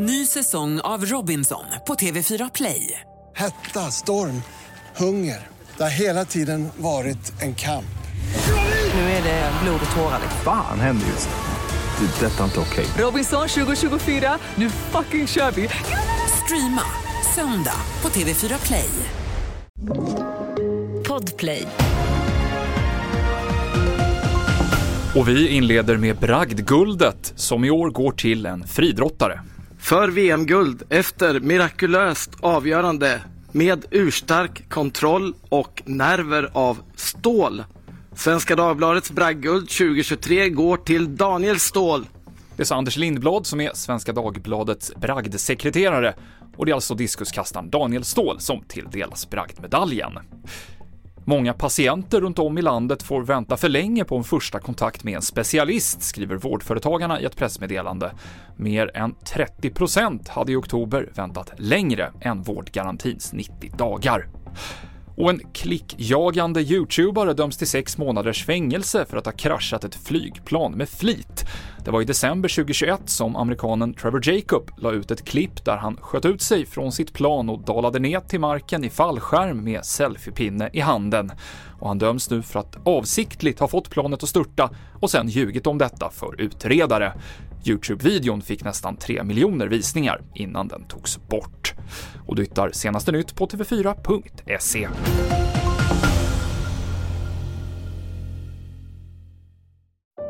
Ny säsong av Robinson på TV4 Play. Hetta, storm, hunger. Det har hela tiden varit en kamp. Nu är det blod och tårar. Fan händer just nu. Det. är Detta är inte okej. Robinson 2024, nu fucking kör vi! Streama söndag på TV4 Play. Podplay. Och vi inleder med bragdguldet som i år går till en fridrottare. För VM-guld efter mirakulöst avgörande med urstark kontroll och nerver av stål. Svenska Dagbladets bragdguld 2023 går till Daniel Ståhl. Det är Anders Lindblad som är Svenska Dagbladets bragdsekreterare och det är alltså diskuskastaren Daniel Ståhl som tilldelas bragdmedaljen. Många patienter runt om i landet får vänta för länge på en första kontakt med en specialist, skriver Vårdföretagarna i ett pressmeddelande. Mer än 30 procent hade i oktober väntat längre än vårdgarantins 90 dagar. Och en klickjagande youtubare döms till sex månaders fängelse för att ha kraschat ett flygplan med flit. Det var i december 2021 som amerikanen Trevor Jacob la ut ett klipp där han sköt ut sig från sitt plan och dalade ner till marken i fallskärm med selfiepinne i handen. Och han döms nu för att avsiktligt ha fått planet att störta och sen ljugit om detta för utredare. Youtube-videon fick nästan 3 miljoner visningar innan den togs bort. Och du hittar senaste nytt på tv4.se.